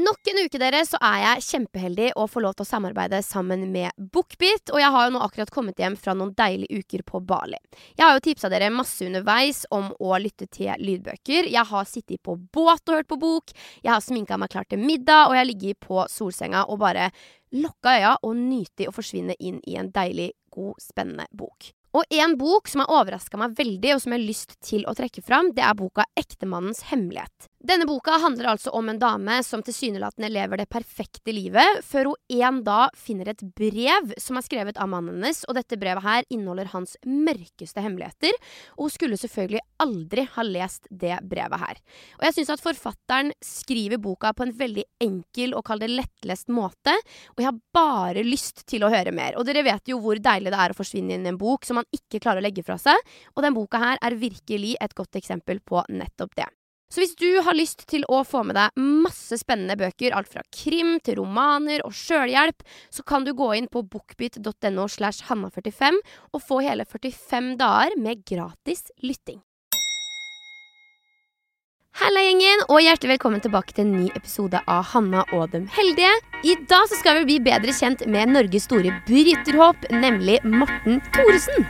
Nok en uke dere, så er jeg kjempeheldig å få lov til å samarbeide sammen med Bookbit. Og jeg har jo nå akkurat kommet hjem fra noen deilige uker på Bali. Jeg har jo tipsa dere masse underveis om å lytte til lydbøker. Jeg har sittet på båt og hørt på bok. Jeg har sminka meg klar til middag, og jeg har ligget på solsenga og bare lukka øya og nyter å forsvinne inn i en deilig, god, spennende bok. Og en bok som har overraska meg veldig, og som jeg har lyst til å trekke fram, det er boka 'Ektemannens hemmelighet'. Denne boka handler altså om en dame som tilsynelatende lever det perfekte livet, før hun en dag finner et brev som er skrevet av mannen hennes, og dette brevet her inneholder hans mørkeste hemmeligheter, og hun skulle selvfølgelig aldri ha lest det brevet her. Og jeg syns at forfatteren skriver boka på en veldig enkel og kall det lettlest måte, og jeg har bare lyst til å høre mer. Og dere vet jo hvor deilig det er å forsvinne inn i en bok som man ikke klarer å legge fra seg, og den boka her er virkelig et godt eksempel på nettopp det. Så hvis du har lyst til å få med deg masse spennende bøker, alt fra krim til romaner og sjølhjelp, så kan du gå inn på bookbit.no slash hanna45 og få hele 45 dager med gratis lytting. Halla, gjengen, og hjertelig velkommen tilbake til en ny episode av Hanna og dem heldige. I dag så skal vi bli bedre kjent med Norges store bryterhåp, nemlig Morten Thoresen.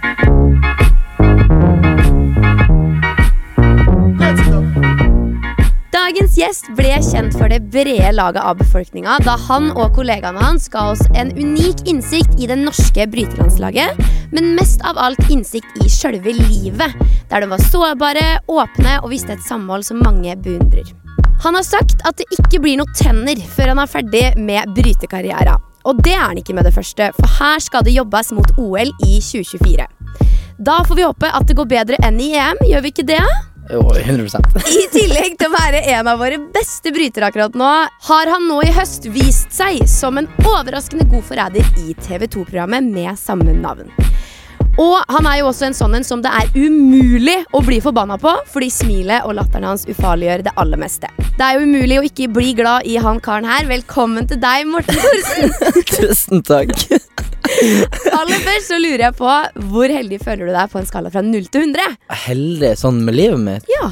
Dagens gjest ble kjent for det brede laget av befolkninga da han og kollegaene hans ga oss en unik innsikt i det norske bryterlandslaget, men mest av alt innsikt i sjølve livet, der de var sårbare, åpne og viste et samhold som mange beundrer. Han har sagt at det ikke blir noe tenner før han er ferdig med brytekarriera. Og det er han ikke med det første, for her skal det jobbes mot OL i 2024. Da får vi håpe at det går bedre enn i EM, gjør vi ikke det? Jo, 100 I tillegg til å være en av våre beste brytere akkurat nå, har han nå i høst vist seg som en overraskende god forræder i TV 2-programmet med samme navn. Og han er jo også en sånn en som det er umulig å bli forbanna på, fordi smilet og latteren hans ufarliggjør det aller meste. Det er jo umulig å ikke bli glad i han karen her. Velkommen til deg, Morten Thorsen. Tusen takk. Aller først så lurer jeg på hvor heldig føler du deg på en skala fra 0 til 100? Heldig sånn med livet mitt. Ja.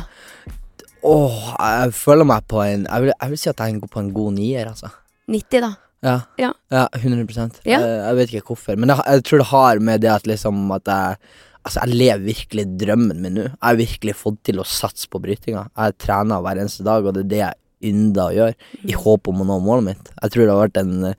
Åh, jeg føler meg på en Jeg vil, jeg vil si at jeg er på en god nier, altså. 90, da. Ja. Ja. 100 Ja. Jeg, jeg vet ikke hvorfor. Men jeg, jeg tror det har med det at liksom at jeg Altså, jeg lever virkelig drømmen min nå. Jeg har virkelig fått til å satse på brytinga. Jeg trener hver eneste dag, og det er det jeg ynder å gjøre, i håp om å nå målet mitt. Jeg tror det hadde vært en eh,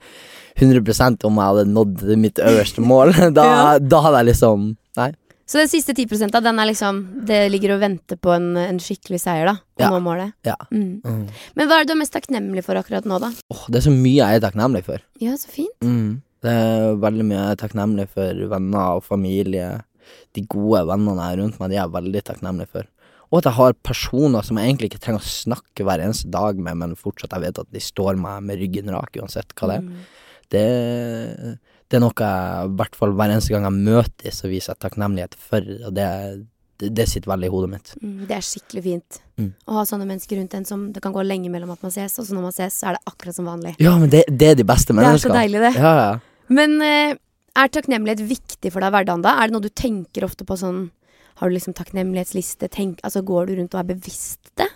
100% om jeg hadde nådd mitt øverste mål. Da, Ja. da hadde jeg liksom Nei. Så den siste 10 av den er liksom Det ligger og venter på en, en skikkelig seier, da. Å Ja. nå målet. Ja. Mm. Mm. Men hva er du mest takknemlig for akkurat nå, da? Oh, det er så mye jeg er takknemlig for. Ja, så fint. Mm. Det er veldig mye jeg er takknemlig for venner og familie. De gode vennene jeg har rundt meg, de er jeg veldig takknemlig for. Og at jeg har personer som jeg egentlig ikke trenger å snakke hver eneste dag med, men fortsatt jeg vet at de står meg med ryggen rak uansett hva det er. Mm. Det, det er noe jeg, i hvert fall hver eneste gang jeg møter dem, så viser jeg takknemlighet for, og det, det, det sitter veldig i hodet mitt. Mm, det er skikkelig fint Mm. å ha sånne mennesker rundt en som det kan gå lenge mellom at man ses, og så når man ses, så er det akkurat som vanlig. Ja, men det, det er de beste Det er så deilig, det. Ja, ja. Men eh, er takknemlighet viktig for deg i hverdagen, da? Er det noe du tenker ofte på sånn Har du liksom takknemlighetsliste? Tenk, altså Går du rundt og er bevisst det?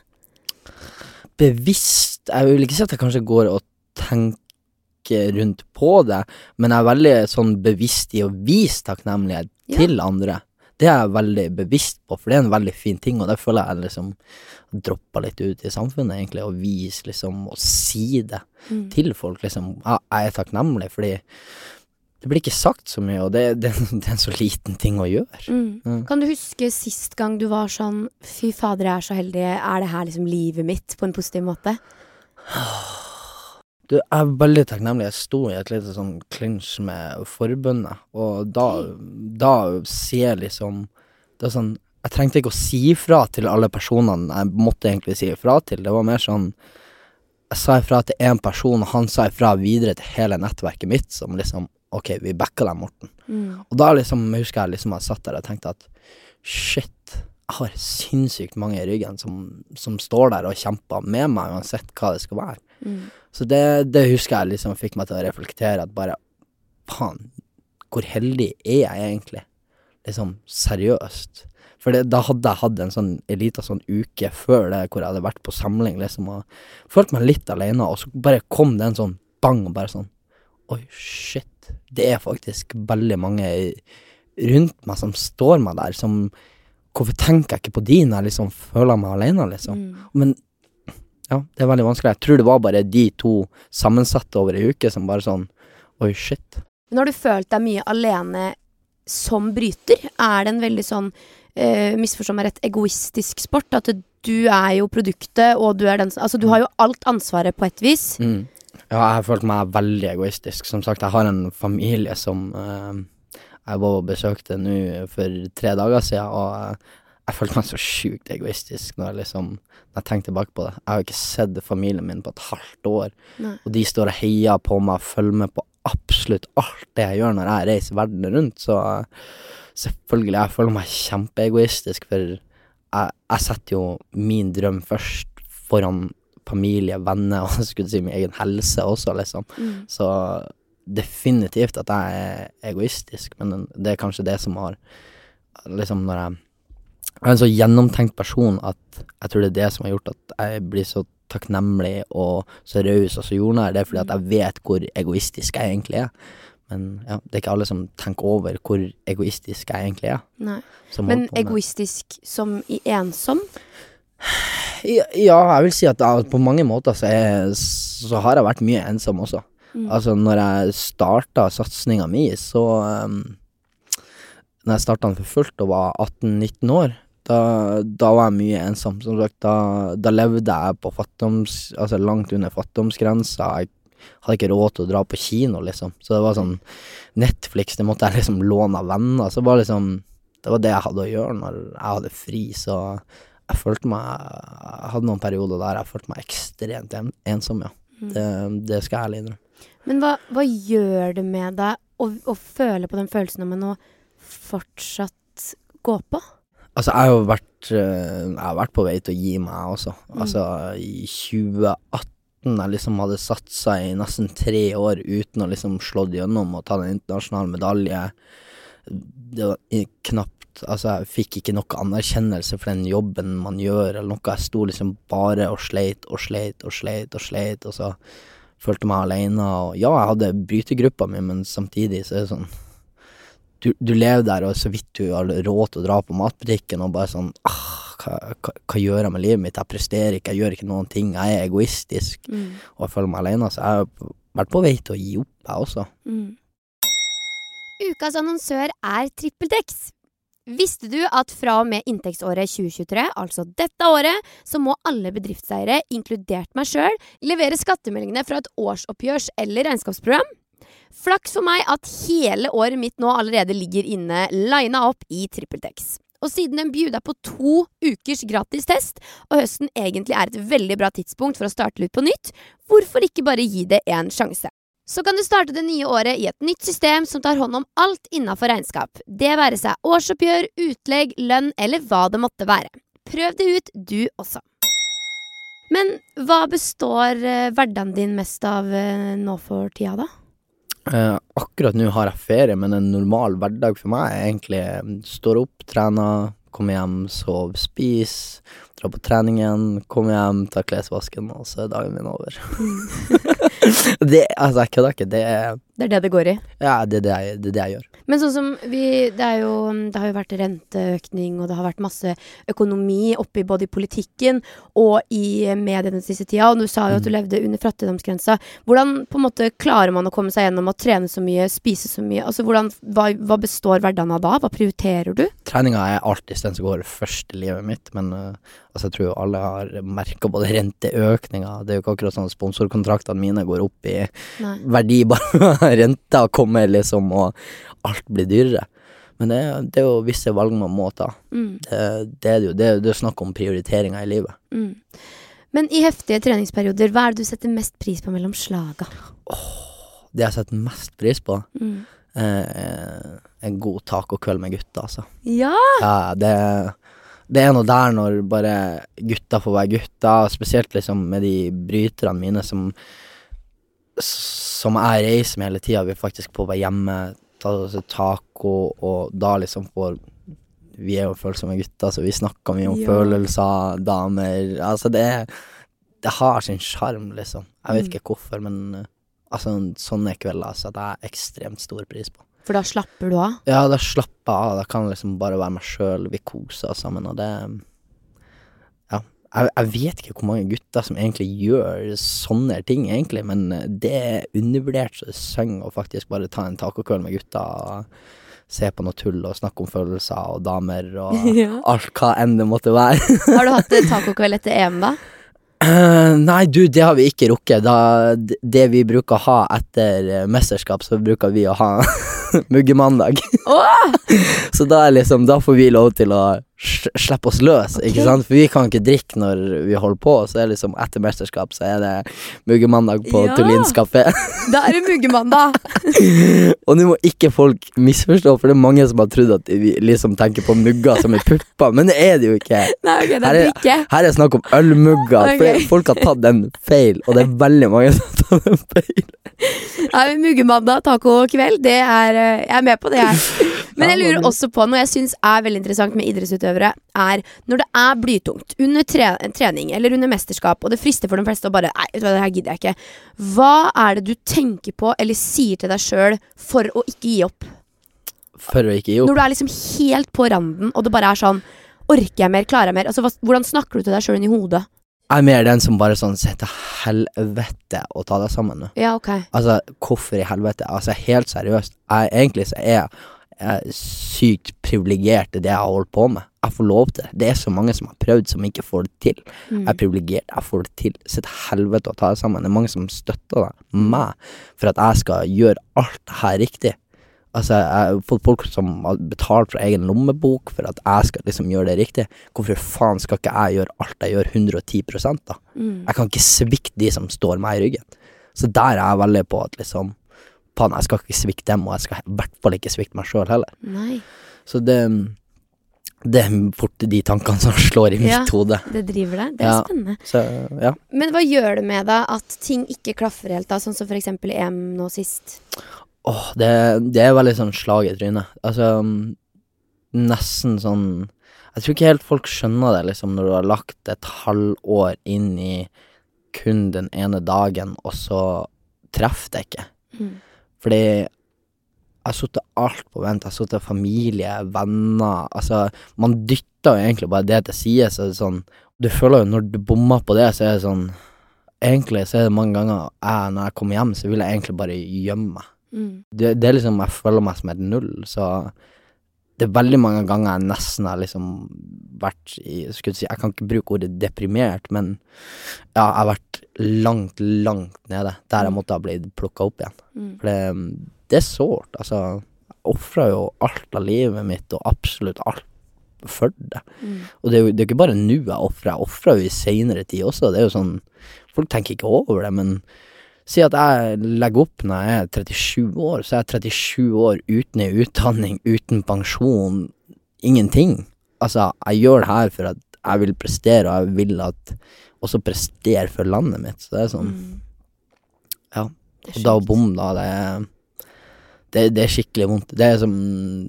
bevisst Jeg vil ikke si at jeg kanskje går og tenker rundt på det, men jeg er veldig sånn bevisst i å vise takknemlighet Ja. til andre. Det er jeg veldig bevisst på, for det er en veldig fin ting, og det føler jeg liksom droppa litt ut i samfunnet, egentlig, å vise liksom, og si det Mm. til folk, liksom. Jeg er takknemlig, fordi det blir ikke sagt så mye, og det, det, det er en så liten ting å gjøre. Mm. Mm. Kan du huske sist gang du var sånn Fy fader, jeg er så heldig. Er det her liksom livet mitt? På en positiv måte? Du, jeg er veldig takknemlig. Jeg sto i et lite sånn clinch med forbundet, og da, da sier jeg liksom Det er sånn Jeg trengte ikke å si ifra til alle personene jeg måtte egentlig si ifra til. Det var mer sånn Jeg sa ifra til én person, og han sa ifra videre til hele nettverket mitt, som liksom Ok, vi backer deg, Morten. Mm. Og da liksom husker jeg liksom jeg satt der og tenkte at shit, jeg har sinnssykt mange i ryggen som, som står der og kjemper med meg, uansett hva det skal være. Mm. Så det, det husker jeg liksom fikk meg til å reflektere at bare faen, hvor heldig er jeg egentlig? Liksom seriøst. For det, da hadde jeg hatt en sånn en liten sånn uke før det hvor jeg hadde vært på samling, liksom, og følt meg litt alene, og så bare kom det en sånn bang, og bare sånn Oi, shit. Det er faktisk veldig mange rundt meg som står meg der, som Hvorfor tenker jeg ikke på de når jeg liksom føler meg alene, liksom? Mm. Men ja, det er veldig vanskelig. Jeg tror det var bare de to sammensatte over ei uke som bare sånn Oi, shit. Men har du følt deg mye alene som bryter? Er det en veldig sånn, uh, misforstå meg rett, egoistisk sport? At du er jo produktet, og du er den Altså, du har jo alt ansvaret på et vis. Mm. Ja, jeg har følt meg veldig egoistisk. Som sagt, jeg har en familie som eh, jeg var og besøkte nå for tre dager siden, og eh, jeg følte meg så sjukt egoistisk når jeg liksom Når jeg tenker tilbake på det. Jeg har jo ikke sett familien min på et halvt år, Nei. og de står og heier på meg og følger med på absolutt alt det jeg gjør når jeg reiser verden rundt, så eh, selvfølgelig, jeg føler meg kjempeegoistisk, for jeg, jeg setter jo min drøm først foran familie, venner og skulle si min egen helse også, liksom. Mm. Så definitivt at jeg er egoistisk, men det er kanskje det som har Liksom når jeg Jeg er en så gjennomtenkt person at jeg tror det er det som har gjort at jeg blir så takknemlig og så raus og så jordnær. Det er fordi at jeg vet hvor egoistisk jeg egentlig er. Men ja, det er ikke alle som tenker over hvor egoistisk jeg egentlig er. Nei. Men egoistisk som i ensom? Ja, jeg vil si at jeg, på mange måter så, er, så har jeg vært mye ensom også. Mm. Altså, når jeg starta satsinga mi, så um, Når jeg starta den for fullt og var 18-19 år, da, da var jeg mye ensom. Som sagt, da, da levde jeg på fattoms... Altså langt under fattigdomsgrensa. Jeg hadde ikke råd til å dra på kino, liksom. Så det var sånn Netflix, det måtte jeg liksom låne av venner. Så det var liksom Det var det jeg hadde å gjøre når jeg hadde fri, så jeg følte meg Jeg hadde noen perioder der jeg følte meg ekstremt ensom, ja. Mm. Det, det skal jeg ærlig innrømme. Men hva, hva gjør det med deg å, å føle på den følelsen om å fortsatt gå på? Altså, jeg har jo vært eh, Jeg har vært på vei til å gi meg også. Mm. Altså, i 2018 jeg liksom hadde satsa i nesten tre år uten å liksom slått gjennom og ta en internasjonal medalje. Det var knapt Altså, jeg fikk ikke noe anerkjennelse for den jobben man gjør, eller noe. Jeg sto liksom bare og sleit og sleit og sleit og sleit, og så følte meg aleine. Og ja, jeg hadde brytegruppa mi, men samtidig så er det sånn du, du lever der, og så vidt du har råd til å dra på matbutikken, og bare sånn ah, hva, hva, hva gjør jeg med livet mitt? Jeg presterer ikke, jeg gjør ikke noen ting. Jeg er egoistisk, Mm. og jeg føler meg alene. Så jeg har vært på vei til å gi opp, jeg også. Mm. Ukas annonsør er TrippelTex. Visste du at fra og med inntektsåret 2023, altså dette året, så må alle bedriftseiere, inkludert meg sjøl, levere skattemeldingene fra et årsoppgjørs- eller regnskapsprogram? Flaks for meg at hele året mitt nå allerede ligger inne lina opp i TrippelTex. Og siden den deg på to ukers gratis test, og høsten egentlig er et veldig bra tidspunkt for å starte litt på nytt, hvorfor ikke bare gi det en sjanse? Så kan du starte det nye året i et nytt system som tar hånd om alt innafor regnskap. Det være seg årsoppgjør, utlegg, lønn eller hva det måtte være. Prøv det ut, du også. Men hva består eh, hverdagen din mest av eh, nå for tida, da? Eh, akkurat nå har jeg ferie, men en normal hverdag for meg er egentlig mm, står opp, trener, kommer hjem, sover, spiser, dra på treningen, kommer hjem, ta klesvasken, og så er dagen min over. det, altså, jeg kødder ikke. Det Det er det det går i. ja, det, er det, jeg, det det jeg gjør. Men sånn som vi Det, jo, det har jo vært renteøkning, og det har vært masse økonomi oppi både i politikken og i mediene den siste tida. Og du sa jo at du Mm. levde under fattigdomsgrensa. Hvordan på en måte klarer man å komme seg gjennom å trene så mye, spise så mye? Altså hvordan, hva, hva består hverdagen av da? Hva prioriterer du? Treninga er alltid den som går først i livet mitt, men eh, altså, jeg tror alle har merka både renteøkninger Det er jo ikke akkurat sånn at sponsorkontraktene mine går opp i Nei. verdi bare renta kommer, liksom, og alt blir dyrere. Men det, er- det er jo visse valg man må ta. Mm, Det, det er det jo. Det, er- det er snakk om prioriteringer i livet. mm. Men i heftige treningsperioder, hva er det du setter mest pris på mellom slaga? Det jeg setter mest pris på, Mm. Eh, en god tacokveld med gutta, altså. Ja! Ja, det, det er noe der når bare gutta får være gutta, spesielt liksom med de bryterne mine som Som jeg reiser med hele tida. Vi er faktisk på være hjemme, ta oss taco, og da liksom får vi er jo følsomme gutter, så vi snakker mye om Ja. følelser, damer Altså, det er Det har sin sjarm, liksom. Jeg vet Mm. ikke hvorfor, men eh, altså, sånne kvelder setter jeg ekstremt stor pris på. For da slapper du av? Ja, da slapper jeg av. Da kan jeg liksom bare være meg sjøl. Vi koser oss sammen, og det Ja. Jeg, jeg vet ikke hvor mange gutter som egentlig gjør sånne ting, egentlig, men det er undervurdert så det synger å faktisk bare ta en tacokveld med gutta og se på noe tull og snakke om følelser og damer og Ja. alt hva enn det måtte være. Har du hatt tacokveld etter EM, da? Nei, du, det har vi ikke rukket. Da, det vi bruker å ha etter eh, mesterskap, så bruker vi å ha muggemandag. Oh! Så da, er liksom, da får vi lov til å sl- oss løs, okay. ikke sant? For vi kan ikke drikke når vi holder på. Så er det liksom etter mesterskap så er det muggemandag på Ja. Tullins kafé. Da er det muggemandag! Og nå må ikke folk misforstå, for det er mange som har trodd at vi liksom tenker på mugger som er pupper, men det er det jo ikke. Nei, okay, det er er- drikke. Her er det snakk om ølmugger, for folk har tatt den feil, og det er veldig mange som har tatt den feil. Nei, men Muggemandag, tacokveld, det er eh, Jeg er med på det, jeg. Men jeg lurer også på noe jeg syns er veldig interessant med idrettsutøvere, er når det er blytungt under tre trening eller under mesterskap, og det frister for de fleste å bare Nei, vet du hva, det her gidder jeg ikke. Hva er det du tenker på eller sier til deg sjøl for å ikke gi opp? For å ikke gi opp. Når du er liksom helt på randen, og det bare er sånn Orker jeg mer? Klarer jeg mer? Altså, hva, hvordan snakker du til deg sjøl inn i hodet? Jeg er mer den som bare sånn Se til helvete å ta deg sammen nå. Ja, ok. Altså, hvorfor i helvete? Altså, helt seriøst. Jeg, egentlig så er jeg er sykt privilegert i det jeg har holdt på med. Jeg får lov til det. Det er så mange som har prøvd, som ikke får det til. Mm. Jeg er privilegert, jeg får det til. Så til helvete å ta det sammen. Det er mange som støtter deg, meg, for at jeg skal gjøre alt det her riktig. Altså, jeg har fått folk som har betalt fra egen lommebok for at jeg skal liksom gjøre det riktig. Hvorfor faen skal ikke jeg gjøre alt jeg gjør 110 da? Mm. Jeg kan ikke svikte de som står meg i ryggen. Så der er jeg veldig på at liksom Faen, jeg skal ikke svikte dem, og jeg skal i hvert fall ikke svikte meg sjøl heller. Nei, Så det Det er fort de tankene som slår i mitt Ja. hode. det driver deg. Det er Ja. spennende. Så ja. Men hva gjør det med deg at ting ikke klaffer helt, da? Sånn som for eksempel EM nå sist. Åh, det, det er veldig sånn slag i trynet. Altså Nesten sånn Jeg tror ikke helt folk skjønner det, liksom, når du har lagt et halvår inn i kun den ene dagen, og så treffer det ikke. Mm. Fordi jeg har satt alt på vent. Jeg har satt familie, venner Altså, man dytter jo egentlig bare det til side, så det er sånn Du føler jo når du bommer på det, så er det sånn Egentlig så er det mange ganger jeg, når jeg kommer hjem, så vil jeg egentlig bare gjemme meg. Mm. Det, det er liksom Jeg føler meg som et null, så det er veldig mange ganger jeg nesten har liksom vært i Skulle si Jeg kan ikke bruke ordet deprimert, men ja, jeg har vært langt, langt nede. Der jeg måtte ha blitt plukka opp igjen. Mm. For det, det er sårt. Altså, jeg ofra jo alt av livet mitt, og absolutt alt for det. Mm. Og det er jo det er ikke bare nå jeg ofrer, jeg ofrer jo i seinere tid også. Det er jo sånn Folk tenker ikke over det, men si at jeg legger opp når jeg er 37 år, så er jeg 37 år uten ei utdanning, uten pensjon, ingenting. Altså, jeg gjør det her for at jeg vil prestere, og jeg vil at også prestere for landet mitt. Så det er sånn Mm. Ja. Og da bom, da, det er det, det er skikkelig vondt. Det er, som,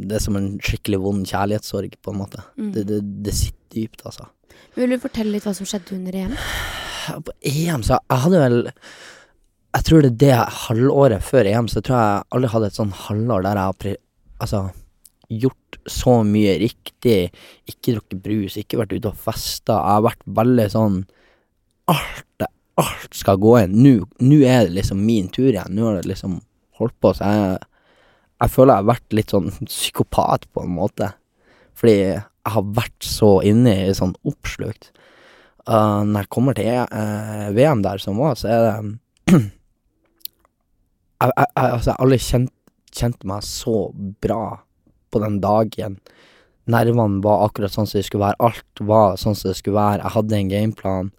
det er som en skikkelig vond kjærlighetssorg, på en måte. Mm. Det, det, det sitter dypt, altså. Vil du fortelle litt hva som skjedde under EM? På EM, så jeg hadde vel Jeg tror det er det halvåret før EM, så tror jeg aldri hadde et sånn halvår der jeg har altså, gjort så mye riktig. Ikke drukket brus, ikke vært ute og festa. Jeg har vært veldig sånn Alt, alt skal gå inn. Nå, er det liksom min tur igjen. Nå har det liksom holdt på, så jeg Jeg føler jeg har vært litt sånn psykopat på en måte. Fordi jeg har vært så inne i sånn oppslukt. Uh, når jeg kommer til uh, VM der som var, så er det Jeg jeg- jeg- altså, jeg har aldri kjent, kjent meg så bra på den dagen. Nervene var akkurat sånn som de skulle være. Alt var sånn som det skulle være. Jeg hadde en gameplan.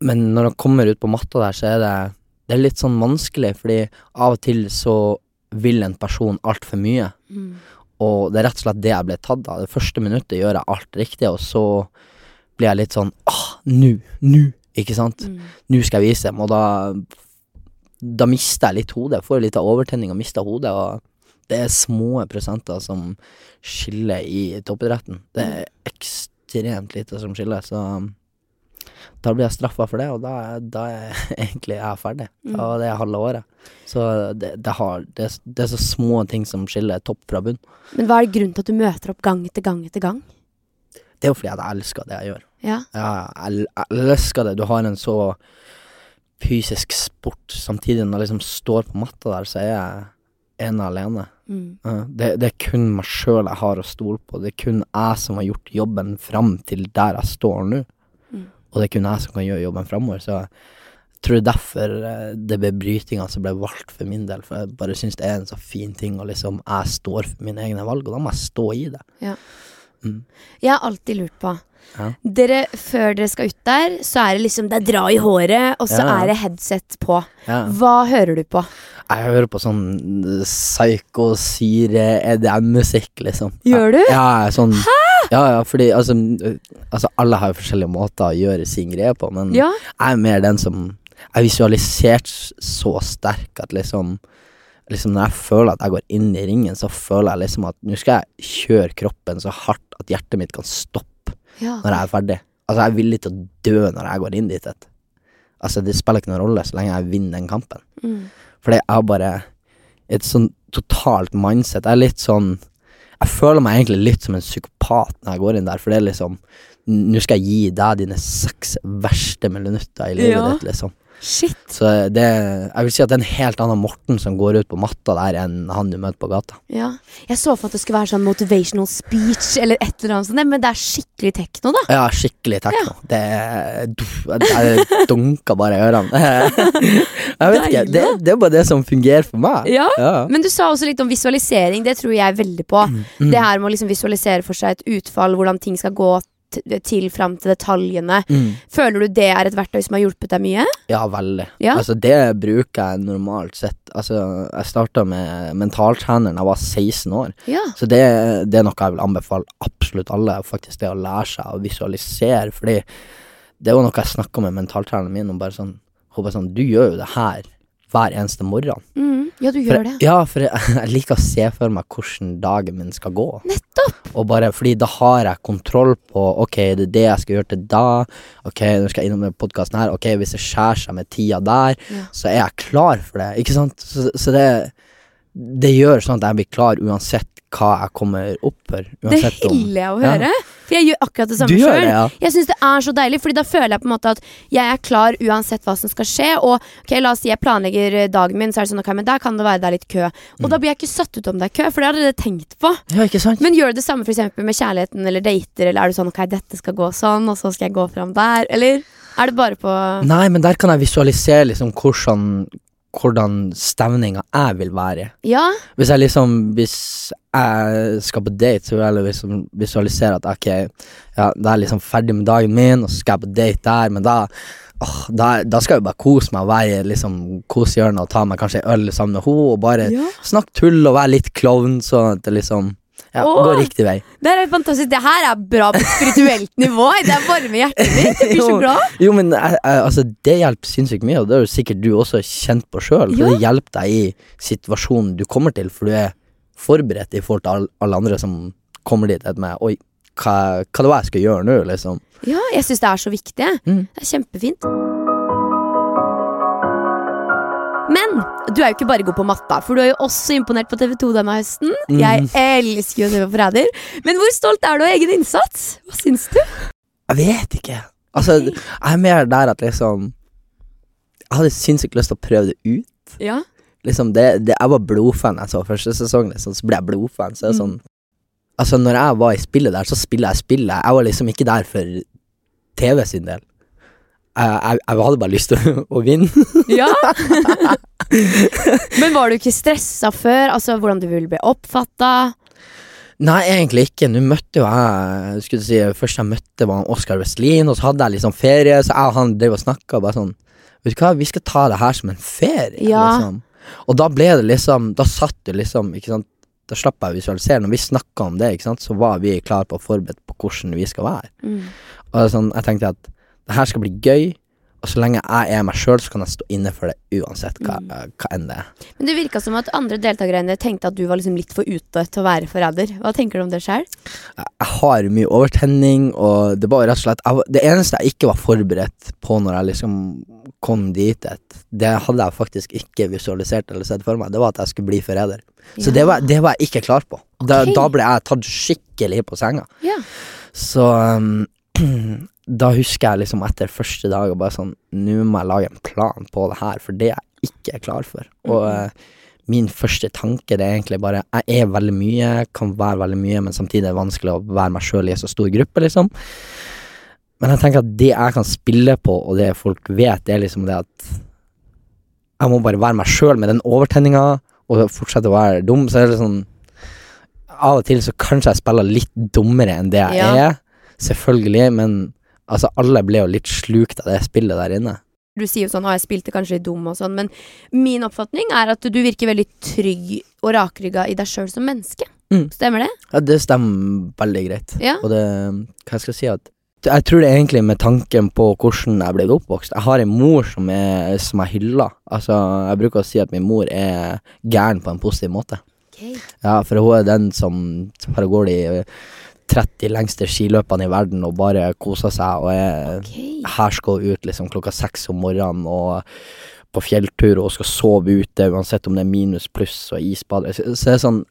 Men når han kommer ut på matta der, så er det Det er litt sånn vanskelig, fordi av og til så vil en person altfor mye. Mm. Og det er rett og slett det jeg ble tatt av. Det første minuttet gjør jeg alt riktig, og så blir jeg litt sånn ah, nå, nå, ikke sant? Mm. Nå skal jeg vise dem, og da Da mister jeg litt hodet. Får litt av overtenning og mister hodet, og det er små prosenter som skiller i toppidretten. Det er ekstremt lite som skiller, så um, da blir jeg straffa for det, og da, da er egentlig jeg ferdig. Mm. Og det er halve året. Så det, det, har, det, det er så små ting som skiller topp fra bunn. Men hva er grunnen til at du møter opp gang etter gang etter gang? Det er jo fordi jeg elsker det jeg gjør. Ja. Ja, jeg, jeg elsker det. Du har en så fysisk sport. Samtidig når jeg liksom står på matta der, så er jeg ene alene. Mm. Det, det er kun meg sjøl jeg har å stole på. Det er kun jeg som har gjort jobben fram til der jeg står nå. Mm. Og det er kun jeg som kan gjøre jobben framover. Så jeg tror er derfor eh, det ble brytinga som ble valgt for min del. For jeg bare syns det er en så fin ting, og liksom jeg står for mine egne valg, og da må jeg stå i det. Ja. Mm. Jeg har alltid lurt på Ja. Dere, Før dere skal ut der, så er det liksom Det er dra i håret, og så Ja. er det headset på. Ja. Hva hører du på? Jeg hører på sånn psycho, syre, EDM-musikk, liksom. Gjør du? Ja, sånn Ja, ja, fordi altså, altså Alle har jo forskjellige måter å gjøre sin greie på, men jeg er mer den som Jeg er visualisert så sterk at liksom Liksom Når jeg føler at jeg går inn i ringen, så føler jeg liksom at nå skal jeg kjøre kroppen så hardt at hjertet mitt kan stoppe ja. når jeg er ferdig. Altså, jeg er villig til å dø når jeg går inn dit. Et. Altså, det spiller ikke noen rolle så lenge jeg vinner den kampen. Mm. For jeg har bare et sånn totalt mindset. Jeg er litt sånn Jeg føler meg egentlig litt som en psykopat når jeg går inn der, for det er liksom Nå skal jeg gi deg dine seks verste minutter i livet Ja. ditt, liksom. Shit. Så det Jeg vil si at det er en helt annen Morten som går ut på matta der, enn han du møter på gata. Ja. Jeg så for at det skulle være sånn motivational speech eller et eller annet sånt, men det er skikkelig tekno, da. Ja, skikkelig tekno. Det er Jeg dunker bare i ørene. Jeg vet ikke. Det, det er bare det som fungerer for meg. Ja. Ja. Men du sa også litt om visualisering, det tror jeg veldig på. Mm. Det her med å liksom visualisere for seg et utfall, hvordan ting skal gå til fram til detaljene. Mm. Føler du det er et verktøy som har hjulpet deg mye? Ja, veldig. Ja. Altså, det bruker jeg normalt sett. Altså, jeg starta med mentaltrener da jeg var 16 år, Ja. så det, det er noe jeg vil anbefale absolutt alle. Faktisk det å lære seg å visualisere, fordi det var noe jeg snakka med mentaltreneren min om. bare sånn, Hun bare sånn Du gjør jo det her hver eneste morgen. Mm, ja, du For, gjør det. Ja, for jeg, jeg liker å se for meg hvordan dagen min skal gå. Nettopp! Og bare fordi da har jeg kontroll på Ok, det er det jeg skal gjøre til da. Ok, nå skal jeg innom den podkasten her. Ok, hvis det skjærer seg med tida der, Ja. så er jeg klar for det. Ikke sant? Så, så det Det gjør sånn at jeg blir klar uansett hva jeg kommer opp for. Det hyller jeg å Ja. høre. For jeg gjør akkurat det samme sjøl. ja. Jeg syns det er så deilig, Fordi da føler jeg på en måte at jeg er klar uansett hva som skal skje. Og ok, la oss si jeg planlegger eh, dagen min, så er det sånn ok, men der kan det være det er litt kø. Og Mm. da blir jeg ikke satt ut om det er kø, for det har dere tenkt på. Ja, ikke sant? Men gjør du det samme eksempel med kjærligheten eller dater, eller er du sånn ok, dette skal gå sånn, og så skal jeg gå fram der, eller er det bare på Nei, men der kan jeg visualisere liksom hvordan hvordan stemninga jeg vil være. Ja? Hvis jeg liksom Hvis jeg skal på date, så vil jeg liksom visualisere at ok, ja, da er jeg liksom ferdig med dagen min, og så skal jeg på date der, men da åh, da, da skal jeg bare kose meg og være i liksom kosehjørnet og ta meg kanskje en øl sammen med henne, og bare ja. snakke tull og være litt klovn, sånn at det liksom ja, Åh. går riktig vei. Det er fantastisk. Det her er bra på spirituelt nivå. Det er varme i hjertet mitt. Jeg blir så glad. Jo, men jeg, jeg, altså, det hjelper sinnssykt mye, og det har jo sikkert du også kjent på sjøl. Det hjelper deg i situasjonen du kommer til, for du er forberedt i forhold til all- alle andre som kommer dit med Oi, hva, hva det var jeg skal gjøre nå, liksom. Ja, jeg syns det er så viktig. Mm. Det er kjempefint. Men du er jo ikke bare god på matta, for du er jo også imponert på TV2 denne høsten. Mm. Jeg elsker jo TV på Forræder. Men hvor stolt er du av egen innsats? Hva syns du? Jeg vet ikke. Altså, jeg er mer der at liksom Jeg hadde sinnssykt lyst til å prøve det ut. Ja. Liksom det, det, jeg var blodfan jeg så første sesong, liksom, så ble jeg blodfan. Så Mm. sånn Altså, når jeg var i spillet der, så spiller jeg spillet. Jeg var liksom ikke der for TV sin del. Jeg, jeg, hadde bare lyst til å, vinne. ja. Men var du ikke stressa før? Altså Hvordan du ville bli oppfatta? Nei, egentlig ikke. Nå møtte jo jeg skulle si, Først jeg møtte var Oscar Oskar Westlin, og så hadde jeg liksom ferie, så jeg og han drev og snakka bare sånn Vet du hva, vi skal ta det her som en ferie, Ja. liksom. Og da ble det liksom Da satt du liksom, ikke sant Da slapp jeg å visualisere. Når vi snakka om det, ikke sant, så var vi klare på å forberedt på hvordan vi skal være. Mm. Og sånn, jeg tenkte at det her skal bli gøy, Og så lenge jeg er meg sjøl, så kan jeg stå inne for det uansett hva, Mm. hva enn det er. Men det virka som at andre deltakere tenkte at du var liksom litt for ute til å være forræder. Hva tenker du om det sjøl? Jeg har mye overtenning, og det var rett og slett jeg, Det eneste jeg ikke var forberedt på når jeg liksom kom dit, det hadde jeg faktisk ikke visualisert eller sett for meg, det var at jeg skulle bli forræder. Så det, var, det var jeg ikke klar på. Da, da ble jeg tatt skikkelig på senga. Ja. Så um, da husker jeg liksom etter første dag og bare sånn Nå må jeg lage en plan på det her, for det er jeg ikke klar for. Og eh, min første tanke det er egentlig bare Jeg er veldig mye, kan være veldig mye, men samtidig er det vanskelig å være meg sjøl i en så stor gruppe, liksom. Men jeg tenker at det jeg kan spille på, og det folk vet, det er liksom det at jeg må bare være meg sjøl med den overtenninga, og fortsette å være dum. Så er det sånn Av og til så kanskje jeg spiller litt dummere enn det jeg Ja. er. Selvfølgelig, men altså alle ble jo litt slukt av det spillet der inne. Du sier jo sånn 'Å, jeg spilte kanskje litt dum' og sånn, men min oppfatning er at du virker veldig trygg og rakrygga i deg sjøl som menneske. Mm. Stemmer det? Ja, det stemmer veldig greit. Ja. Og det Hva skal jeg si at Jeg tror det er egentlig med tanken på hvordan jeg ble oppvokst. Jeg har en mor som er som jeg hyller. Altså, jeg bruker å si at min mor er gæren på en positiv måte. Ja, for hun er den som bare går de 30 lengste skiløpene i verden og bare koser seg og er okay. Her skal hun ut liksom klokka seks om morgenen og på fjelltur og skal sove ute uansett om det er minus pluss og isbad. Så, så det er sånn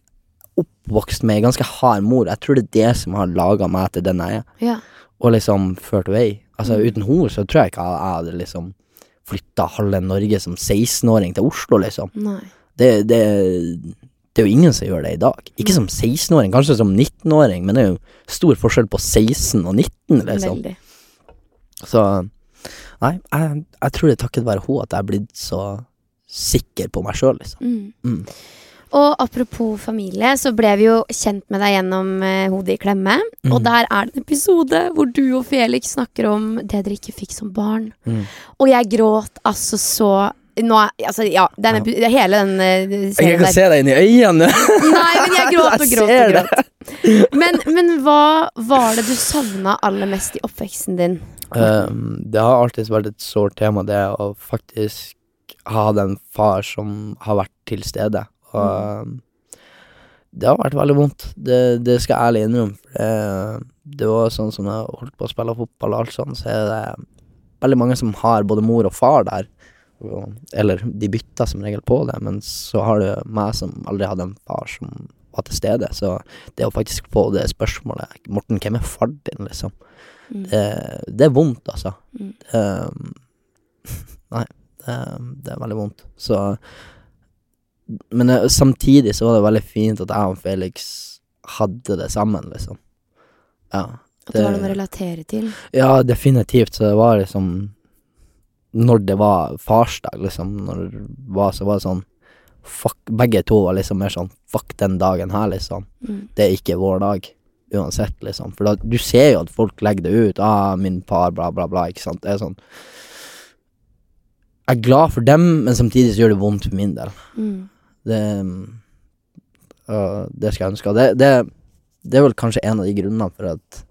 oppvokst med ei ganske hard mor. Jeg tror det er det som har laga meg til den jeg er, Ja. og liksom ført vei. Altså Mm. uten henne så tror jeg ikke jeg, jeg hadde liksom flytta halve Norge som 16-åring til Oslo, liksom. Nei. Det, det, det er jo ingen som gjør det i dag. Ikke som 16-åring, kanskje som 19-åring, men det er jo stor forskjell på 16 og 19, liksom. Veldig. Så Nei, jeg, jeg tror det er takket være henne at jeg er blitt så sikker på meg sjøl, liksom. Mm. Mm. Og apropos familie, så ble vi jo kjent med deg gjennom eh, Hodet i klemme. Og Mm. der er det en episode hvor du og Felix snakker om det dere ikke fikk som barn. Mm. Og jeg gråt altså så nå, altså, ja, denne, hele den eh, Jeg kan der. se deg inn i øynene! Nei, men jeg gråt og gråt og gråt. Men, men hva var det du savna aller mest i oppveksten din? Um, det har alltid vært et sårt tema, det å faktisk ha den far som har vært til stede. Og mm. det har vært veldig vondt, det, det skal jeg ærlig innrømme. Det, det var sånn som jeg holdt på å spille fotball og alt sånn, så er det veldig mange som har både mor og far der. Eller de bytta som regel på det, men så har du meg som aldri hadde en far som var til stede. Så det å faktisk få det spørsmålet Morten, hvem er far din, liksom? Mm. Det, det er vondt, altså. Mm. Det, nei, det, det er veldig vondt. Så Men eh, samtidig så var det veldig fint at jeg og Felix hadde det sammen, liksom. Ja. At det var noe å relatere til? Ja, definitivt. Så det var liksom Når det var farsdag, liksom, når det var, så var det sånn Fuck, begge to var liksom mer sånn Fuck den dagen her, liksom. Mm. Det er ikke vår dag. Uansett, liksom. For da, du ser jo at folk legger det ut. Ah, min far, bla, bla, bla. Ikke sant. Det er sånn Jeg er glad for dem, men samtidig så gjør det vondt for min del. Mm. Det øh, Det skal jeg ønske. Det, det, det er vel kanskje en av de grunnene for at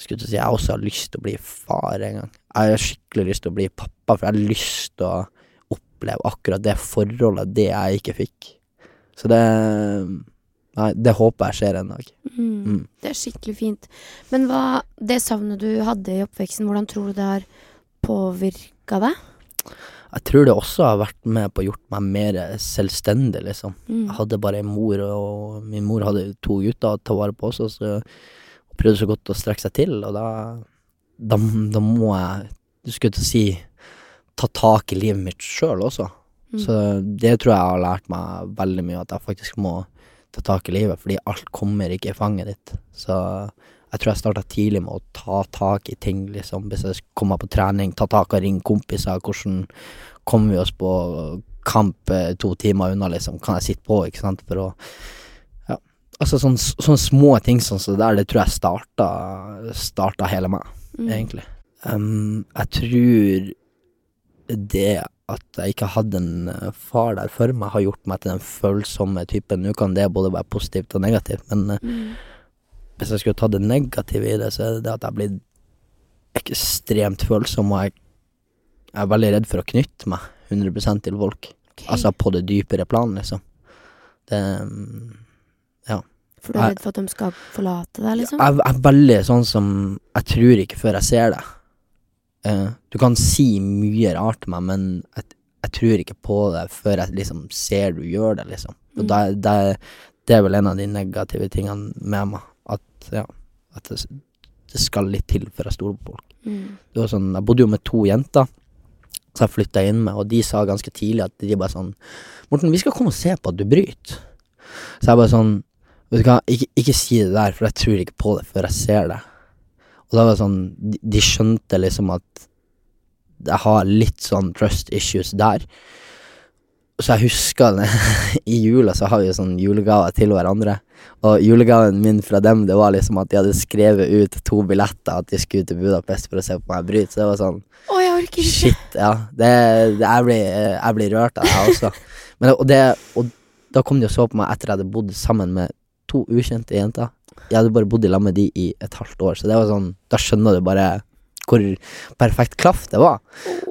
skulle til å si, jeg også har lyst til å bli far en gang. Jeg har skikkelig lyst til å bli pappa, for jeg har lyst til å oppleve akkurat det forholdet, det jeg ikke fikk. Så det Nei, det håper jeg skjer en dag. Mm. Mm. Det er skikkelig fint. Men hva, det savnet du hadde i oppveksten, hvordan tror du det har påvirka deg? Jeg tror det også har vært med på å gjort meg mer selvstendig, liksom. Mm. Jeg hadde bare en mor, og min mor hadde to gutter å ta vare på også, så hun prøvde så godt å strekke seg til, og da, da, da må jeg, du skulle til å si, ta tak i livet mitt sjøl også. Mm. Så det tror jeg har lært meg veldig mye, at jeg faktisk må ta tak i livet, fordi alt kommer ikke i fanget ditt. Så jeg tror jeg starta tidlig med å ta tak i ting, liksom. Hvis jeg kommer på trening, ta tak og ringe kompiser. Hvordan kommer vi oss på kamp eh, to timer unna, liksom? Kan jeg sitte på, ikke sant, for å Ja. Altså sånne, sånne små ting sånn som det der, det tror jeg starta, starta hele meg, Mm. egentlig. Um, jeg tror det at jeg ikke hadde en eh, far der for meg, har gjort meg til den følsomme typen. Nå kan det både være positivt og negativt, men eh, Mm. hvis jeg skulle ta det negative i det, så er det det at jeg blir ekstremt følsom, og jeg jeg er veldig redd for å knytte meg 100% til folk. Okay. Altså på det dypere plan, liksom. Det mm, For du er redd for at de skal forlate deg, liksom? Jeg jeg er veldig sånn som Jeg tror ikke før jeg ser det. Uh, du kan si mye rart til meg, men jeg, jeg tror ikke på det før jeg liksom ser du gjør det, liksom. Og Mm. da, det, det er vel en av de negative tingene med meg. At ja, at det, det skal litt til før jeg stoler på folk. Mm. Det var sånn, jeg bodde jo med to jenter som jeg flytta inn med, og de sa ganske tidlig at de bare sånn Morten, vi skal komme og se på at du bryter. Så jeg bare sånn Vet du hva, ikke, ikke si det der, for jeg tror ikke på det før jeg ser det. Og da var det sånn De, de skjønte liksom at jeg har litt sånn trust issues der. Så jeg husker i jula så har vi jo sånn julegaver til hverandre. Og julegaven min fra dem, det var liksom at de hadde skrevet ut to billetter at de skulle til Budapest for å se på meg bryte. Så det var sånn Å, jeg orker ikke! Shit, ja. Det, det, jeg, blir, jeg blir rørt av det, jeg også. Men, og, det, og da kom de og så på meg etter jeg hadde bodd sammen med to ukjente jenter. Jeg hadde bare bodd i lag med de i et halvt år, så det var sånn Da skjønner du bare hvor perfekt klaff det var.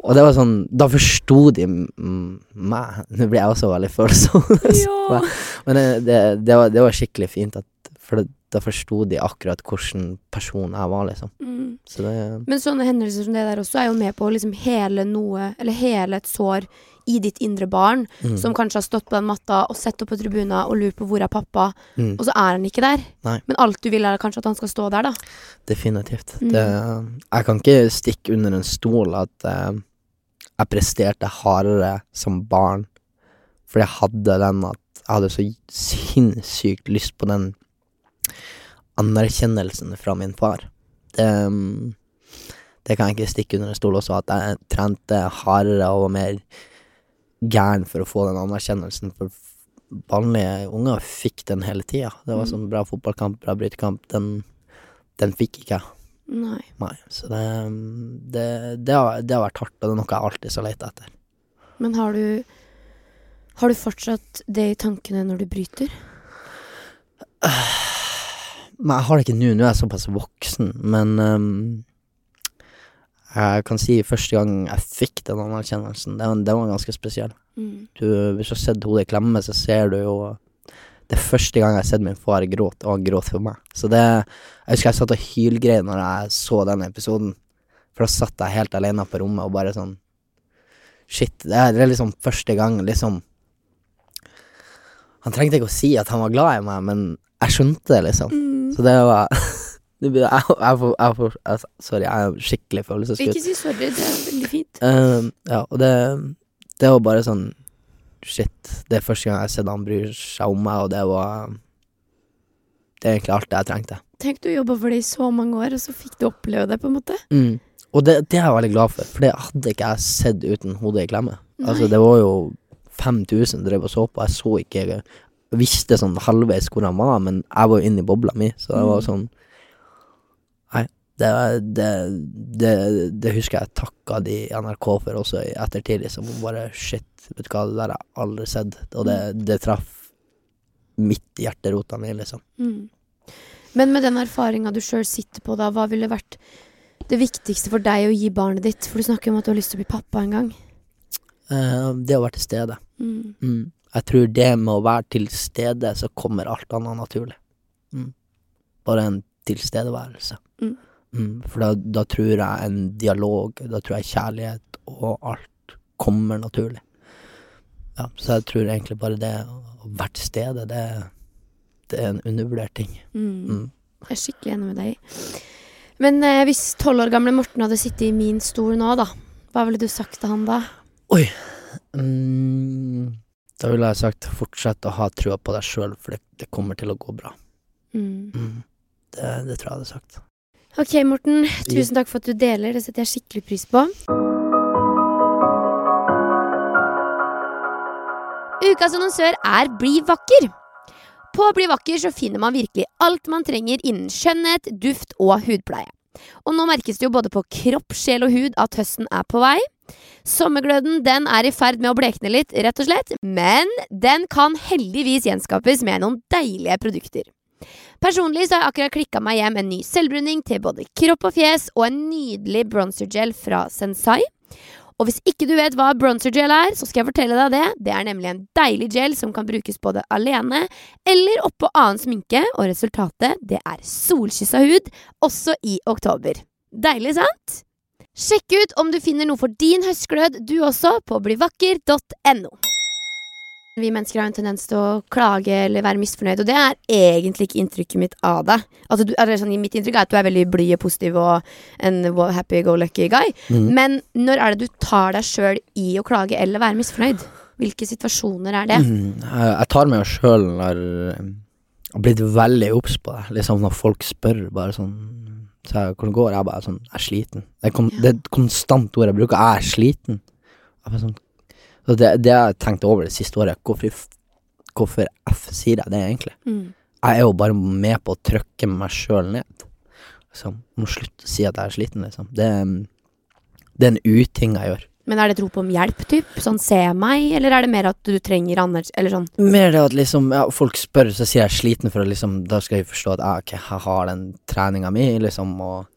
Og det var sånn Da forsto de meg. Nå blir jeg også veldig følsom. Ja. Men det, det, det, var, det var skikkelig fint, at, for det, da forsto de akkurat hvilken person jeg var, liksom. Mm. Så det Men sånne hendelser som det der også er jo med på å liksom hele noe, eller hele et sår i ditt indre barn, mm, som kanskje har stått på den matta og sett opp på tribuna og lurt på hvor er pappa, mm, og så er han ikke der. Nei. Men alt du vil er kanskje at han skal stå der, da. Definitivt. Mm. Det, jeg kan ikke stikke under en stol at uh, jeg presterte hardere som barn, for jeg hadde den at jeg hadde så sinnssykt lyst på den anerkjennelsen fra min far. Det, um, det kan jeg ikke stikke under en stol også, at jeg trente hardere og var mer gæren for å få den anerkjennelsen. For vanlige unger fikk den hele tida. Det var Mm. sånn bra fotballkamp, bra brytekamp. Den, den fikk ikke jeg. Nei. Nei. Så det, det, det, har, det har vært hardt, og det er noe jeg alltid har leita etter. Men har du Har du fortsatt det i tankene når du bryter? Men jeg har det ikke nå. Nå er jeg såpass voksen. Men ehm, jeg kan si første gang jeg fikk den anerkjennelsen, det, var- var ganske spesiell. Mm. Du, hvis du har sett hodet klemme, så ser du jo Det er første gang jeg har sett min far gråte, og han gråt for meg. Så det Jeg husker jeg satt og hylgrein når jeg så den episoden. For da satt jeg helt alene på rommet og bare sånn Shit. Det det er liksom første gang liksom Han trengte ikke å si at han var glad i meg, men jeg skjønte det, liksom. Mm. Så det var blir- jeg, jeg, får- jeg, får- jeg, Sorry, jeg er skikkelig følelseskutt. Ikke si sorry, det er veldig fint. Eh, ja, og det, det var bare sånn Shit. Det er første gang jeg har sett han bryr seg om meg, og det var Det er egentlig alt det jeg trengte. Tenk du jobba for det i så mange år, og så fikk du oppleve det, på en måte. Mm. Og det, det er jeg veldig glad for, for det hadde ikke jeg sett uten hodet i klemme. Altså, det var jo 5000 drev og så på, jeg så ikke Jeg visste sånn halvveis hvor han var, men jeg var jo inne i bobla mi, så det var Mm. sånn Nei, det, det, det, det husker jeg takka de NRK for også i ettertid, liksom. Bare shit, vet du hva, det der har jeg aldri sett, og det, det traff mitt hjerterota mi, liksom. Mm. Men med den erfaringa du sjøl sitter på, da, hva ville vært det viktigste for deg å gi barnet ditt? For du snakker om at du har lyst til å bli pappa en gang. Uh, det å være til stede. Mm. Mm. Jeg tror det med å være til stede, så kommer alt annet naturlig. Mm. Bare en tilstedeværelse. Mm. For da, da tror jeg en dialog, da tror jeg kjærlighet og alt kommer naturlig. Ja, så jeg tror egentlig bare det å være til stede, det, det er en undervurdert ting. Mm. Mm. Jeg er skikkelig enig med deg. Men eh, hvis tolv år gamle Morten hadde sittet i min stol nå, da, hva ville du sagt til han da? Mm, da ville jeg sagt fortsett å ha trua på deg sjøl, for det, det kommer til å gå bra. Mm. Mm. Det, det tror jeg jeg hadde sagt. Ok, Morten. Tusen takk for at du deler. Det setter jeg skikkelig pris på. Ukas annonsør er Bli vakker. På Bli vakker så finner man virkelig alt man trenger innen skjønnhet, duft og hudpleie. Og nå merkes det jo både på kropp, sjel og hud at høsten er på vei. Sommergløden den er i ferd med å blekne litt, rett og slett, men den kan heldigvis gjenskapes med noen deilige produkter. Personlig så har jeg akkurat klikka meg hjem en ny selvbruning til både kropp og fjes og en nydelig bronzergel fra Sensai. Og hvis ikke du vet hva bronzergel er, så skal jeg fortelle deg det. Det er nemlig en deilig gel som kan brukes både alene eller oppå annen sminke, og resultatet, det er solkyssa hud, også i oktober. Deilig, sant? Sjekk ut om du finner noe for din høstglød, du også, på blivakker.no. Vi mennesker har en tendens til å klage eller være misfornøyd, og det er egentlig ikke inntrykket mitt av deg. Altså, du, eller sånn, mitt inntrykk er at du er veldig blid og positiv og en happy go lucky guy. mm. Men når er det du tar deg sjøl i å klage eller være misfornøyd? Hvilke situasjoner er det? Mm, jeg, tar meg sjøl når Jeg har blitt veldig obs på det. Liksom når folk spør bare sånn så jeg, Hvordan går det? Jeg bare sånn Jeg er sliten. Det er, kon, Ja. det er et konstant ord jeg bruker. Jeg er sliten. Jeg bare sånn, så det, det jeg tenkte over det siste året. Hvorfor, hvorfor F sier jeg det egentlig? Mm. Jeg er jo bare med på å trykke meg sjøl ned. Liksom. Må slutte å si at jeg er sliten, liksom. Det, det er en uting jeg gjør. Men er det et rop om hjelp, typ? Sånn se meg, eller er det mer at du trenger Anders, eller sånn? Mer det at liksom ja, folk spør, så sier jeg sliten for å liksom Da skal jeg forstå at jeg, ok, jeg har den treninga mi, liksom, og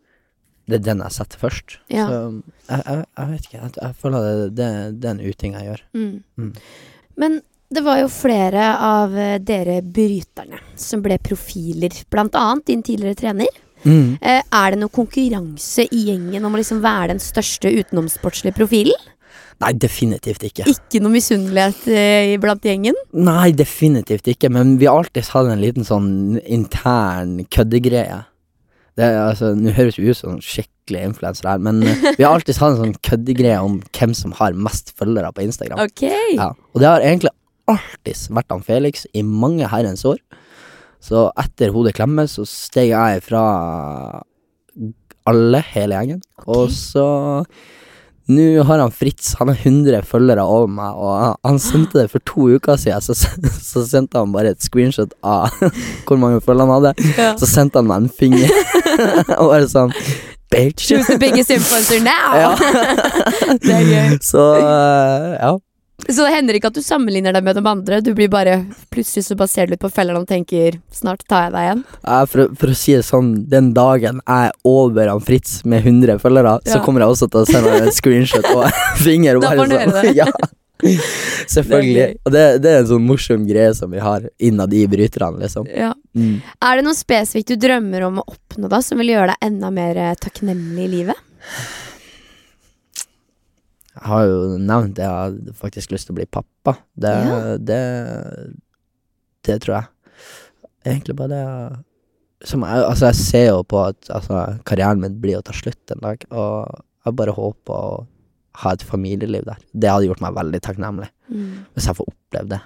det er den jeg setter først. Ja. Så jeg, jeg, jeg vet ikke. Jeg, jeg føler det, det, det er en uting jeg gjør. Mm. Mm. Men det var jo flere av eh, dere bryterne som ble profiler, blant annet din tidligere trener. Mm. Eh, er det noe konkurranse i gjengen om å liksom være den største utenomsportslige profilen? Nei, definitivt ikke. Ikke noe misunnelighet eh, blant gjengen? Nei, definitivt ikke, men vi har alltid hatt en liten sånn intern køddegreie. Det er altså, Nå høres vi ut som skikkelig influensere her, men eh, vi har alltid hatt en sånn køddegreie om hvem som har mest følgere på Instagram. Ok. Ja, og det har egentlig alltid vært han Felix i mange herrens år. Så etter Hodet klemmes, så steg jeg fra alle, hele gjengen. Og så Nå har han Fritz, han har 100 følgere over meg, og han- han sendte det for to uker siden. Så, så sendte han bare et screenshot av hvor mange følgere han hadde. Ja. Så sendte han meg en finger. og bare sånn Bitch. Choose the biggest influencer now? Ja. Det er gøy. Så eh, ja. Så det hender ikke at du sammenligner deg med de andre? Du blir bare Plutselig så bare du litt på fellene og tenker 'snart tar jeg deg igjen'? Ja, for, for å si det sånn, den dagen jeg er over han Fritz med 100 følgere, så kommer jeg også til å sende en screenshot og finger. Og Da bare får han sånn. høre det. Ja. Selvfølgelig. Og det, det er en sånn morsom greie som vi har innad i bryterne, liksom. Ja. Mm. Er det noe spesifikt du drømmer om å oppnå da, som vil gjøre deg enda mer eh, takknemlig i livet? Jeg har jo nevnt det, jeg har faktisk lyst til å bli pappa. Det, Ja. det, det tror jeg. Egentlig bare det som jeg, Altså, jeg ser jo på at altså, karrieren min blir å ta slutt en dag, og jeg bare håper å ha et familieliv der. Det hadde gjort meg veldig takknemlig, hvis jeg får oppleve det.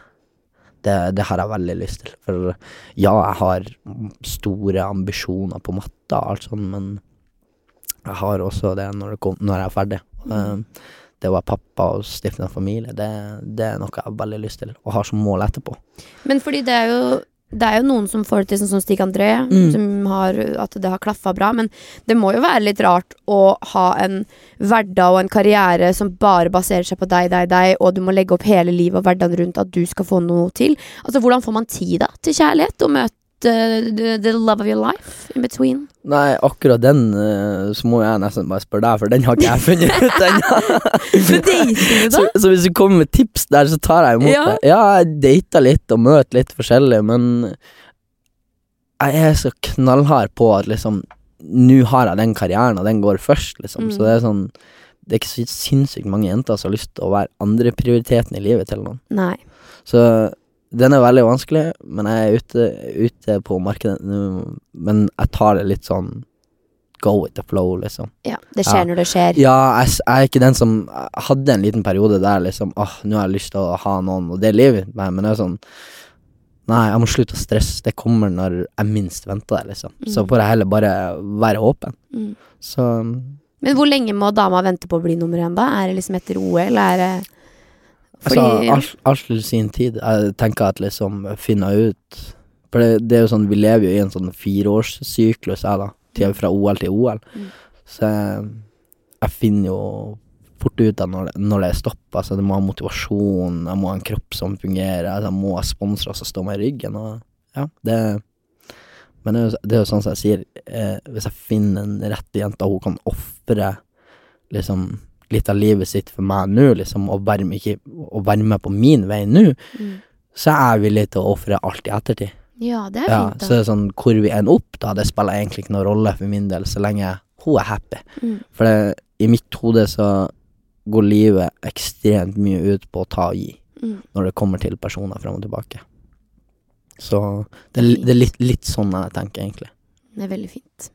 Det, det har jeg veldig lyst til. For ja, jeg har store ambisjoner på matta og alt sånt, men jeg har også det når, det kom, når jeg er ferdig. Mm. det å være pappa og stifte en familie, det, det er noe jeg har veldig lyst til, og har som mål etterpå. Men fordi det er jo det er jo noen som får det til, sånn som Stig André, Mm. som har, at det har klaffa bra. Men det må jo være litt rart å ha en hverdag og en karriere som bare baserer seg på deg, deg, deg, og du må legge opp hele livet og hverdagen rundt at du skal få noe til. Altså, Hvordan får man tid da til kjærlighet og møte the, the love of your life in between? Nei, akkurat den eh, så må jeg nesten bare spørre deg, for den har ikke jeg funnet ut ennå. Så, så hvis du kommer med tips der, så tar jeg imot Ja. det. Ja, jeg data litt og møter litt forskjellig, men jeg er så knallhard på at liksom Nå har jeg den karrieren, og den går først, liksom. Mm. Så det er sånn Det er ikke så sinnssykt mange jenter som har lyst til å være andreprioriteten i livet til noen. Nei. Så den er veldig vanskelig, men jeg er ute, ute på markedet nå. Men jeg tar det litt sånn go with the flow, liksom. Ja, det skjer Ja. når det skjer. Ja, jeg, jeg er ikke den som hadde en liten periode der liksom Åh, nå har jeg lyst til å ha noen, og det er livet mitt, men det er sånn Nei, jeg må slutte å stresse. Det kommer når jeg minst venter det, liksom. Så Mm. får jeg heller bare være åpen. Mm. Så Men hvor lenge må dama vente på å bli nummer én, da? Er det liksom etter OL? Er det Fordi- Altså, alt til sin tid. Jeg tenker at liksom finne ut For det, det er jo sånn, vi lever jo i en sånn fireårssyklus jeg, da. Til, fra OL til OL. Mm. Så jeg, jeg finner jo fort ut av når, når det er stopp. Altså, det må ha motivasjon, jeg må ha en kropp som fungerer, jeg må ha sponsorer som står meg i ryggen. Og, ja, det Men det er, jo, det er jo sånn som jeg sier, eh, hvis jeg finner en rette jente, og hun kan ofre liksom litt av livet sitt for meg nå, liksom, og være med, ikke, og være med på min vei nå, Mm. så er jeg villig til å ofre alt i ettertid. Ja, det er Ja, fint, så da. det er sånn, hvor vi ender opp, da, det spiller egentlig ikke noen rolle for min del, så lenge hun er happy. Mm. For det, i mitt hode så går livet ekstremt mye ut på å ta og gi, Mm. når det kommer til personer frem og tilbake. Så det, det er litt, litt sånn jeg tenker, egentlig. Det er veldig fint.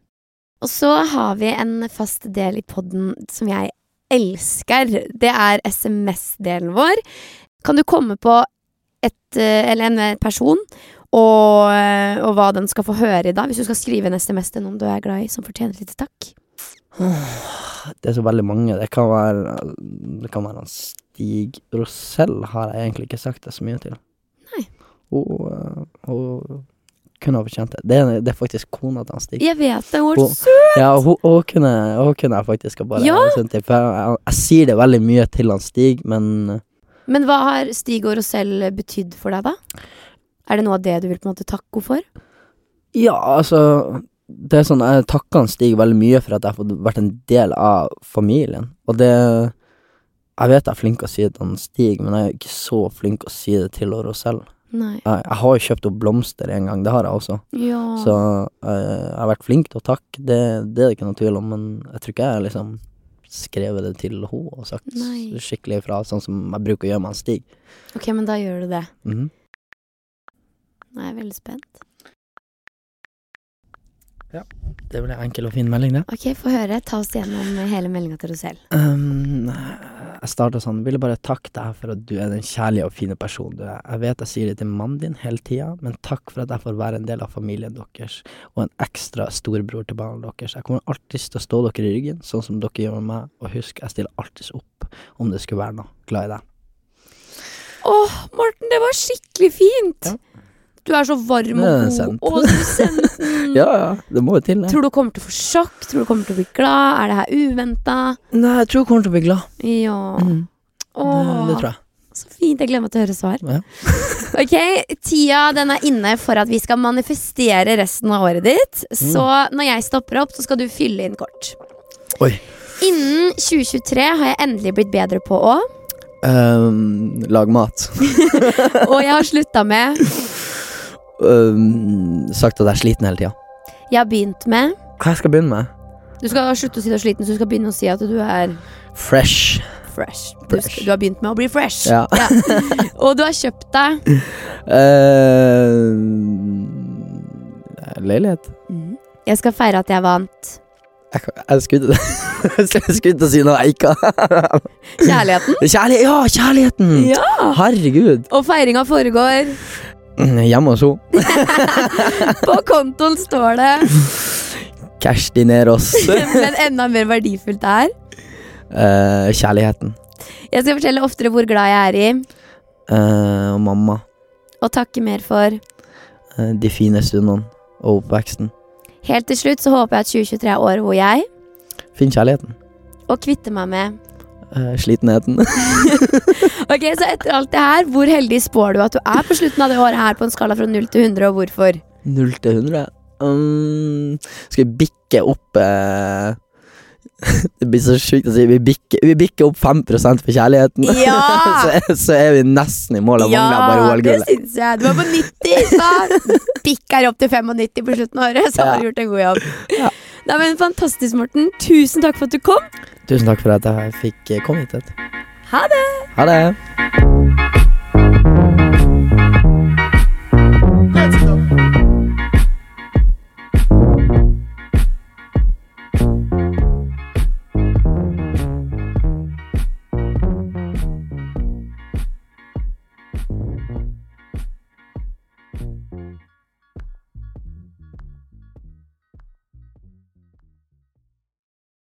Og så har vi en fast del i podden som jeg elsker. Det er SMS-delen vår. Kan du komme på et, eh, eller en person, og, eh, og hva den skal få høre i dag? Hvis du skal skrive en SMS til noen du er glad i, som fortjener et lite takk. Det er så veldig mange. Det kan være Det kan være Stig Rosell har jeg egentlig ikke sagt det så mye til. Nei. Øh, hun kunne ha fortjent det. Det er, det er faktisk kona til han Stig. Jeg vet det, hun er søt! Ja, hun, hun, kunne, hun kunne jeg faktisk ha bare Ja. sendt til. For jeg, jeg, sier det veldig mye til han Stig, men Men hva har Stig og Rosell betydd for deg, da? Er det noe av det du vil på en måte takke henne for? Ja, altså Det er sånn, Jeg takker han Stig veldig mye for at jeg har fått vært en del av familien. Og det Jeg vet jeg er flink å si det til Stig, men jeg er ikke så flink å si det til Rosell. Nei. Jeg, har jo kjøpt opp blomster en gang, det har jeg også. Ja. Så uh, jeg har vært flink til å takke, det, det er det ikke noe tvil om, men jeg tror ikke jeg har liksom skrevet det til henne og sagt Nei. skikkelig ifra, sånn som jeg bruker å gjøre med han Stig. Ok, men da gjør du det. Mhm. Nå er jeg veldig spent. Det ble en enkel og fin melding, det. Ok, få høre. Ta oss gjennom hele meldinga til Rosell. Um, jeg starta sånn, ville bare takke deg for at du er den kjærlige og fine personen du er. Jeg vet jeg sier det til mannen din hele tida, men takk for at jeg får være en del av familien deres, og en ekstra storbror til barna deres. Jeg kommer alltid til å stå dere i ryggen, sånn som dere gjør med meg, og husk, jeg stiller alltid opp om det skulle være noe. Glad i deg. Åh, Morten, det var skikkelig fint! Ja. Du er så varm og god. Å, du sendte den. Ja, ja, det må jo til, det. Tror du kommer til å få sjokk? Tror du kommer til å bli glad? Er det her uventa? Nei, jeg tror hun kommer til å bli glad. Ja. Mm. Åh, Det, det tror jeg. så fint. Jeg gleder meg til å høre svar. Ja. Ok, Tida den er inne for at vi skal manifestere resten av året ditt. Mm. Så når jeg stopper opp, så skal du fylle inn kort. Oi. Innen 2023 har jeg endelig blitt bedre på å Um, lag mat. Og jeg har slutta med Um, sagt at jeg er sliten hele tida. Jeg har begynt med Hva jeg skal begynne med? Du skal slutte å si du er sliten, så du skal begynne å si at du er Fresh. fresh. Du, Fresh. du har begynt med å bli fresh. Ja. Og du har kjøpt deg uh, leilighet. Jeg skal feire at jeg vant Jeg, jeg skulle til å si noe jeg ikke kjærligheten. Kjærlighet, ja, kjærligheten! Ja! Herregud. Og feiringa foregår. Hjemme hos henne. På kontoen står det, Kjersti Nerås. men enda mer verdifullt er uh, kjærligheten. Jeg skal fortelle oftere hvor glad jeg er i, uh, og mamma. og takke mer for. uh, de fine stundene og oppveksten. Helt til slutt så håper jeg at 2023 er året hvor jeg Finn kjærligheten. og kvitter meg med Eh, slitenheten. Ok, Så etter alt det her, hvor heldig spår du at du er på slutten av det året her på en skala fra 0 til 100, og hvorfor? 0 til 100. Um, skal vi bikke opp uh, Det blir så sjukt å si. Vi bikker, vi bikker opp 5% for kjærligheten. Ja! så, så er vi nesten i mål. og mangler bare det OL-gullet. syns jeg. Du var på 90, så bikker opp til 95 på slutten av året, så har du gjort en god jobb. Ja. Nei, men Fantastisk, Morten. Tusen takk for at du kom. Tusen takk for at jeg fikk eh, komme hit. Ha det! Ha det.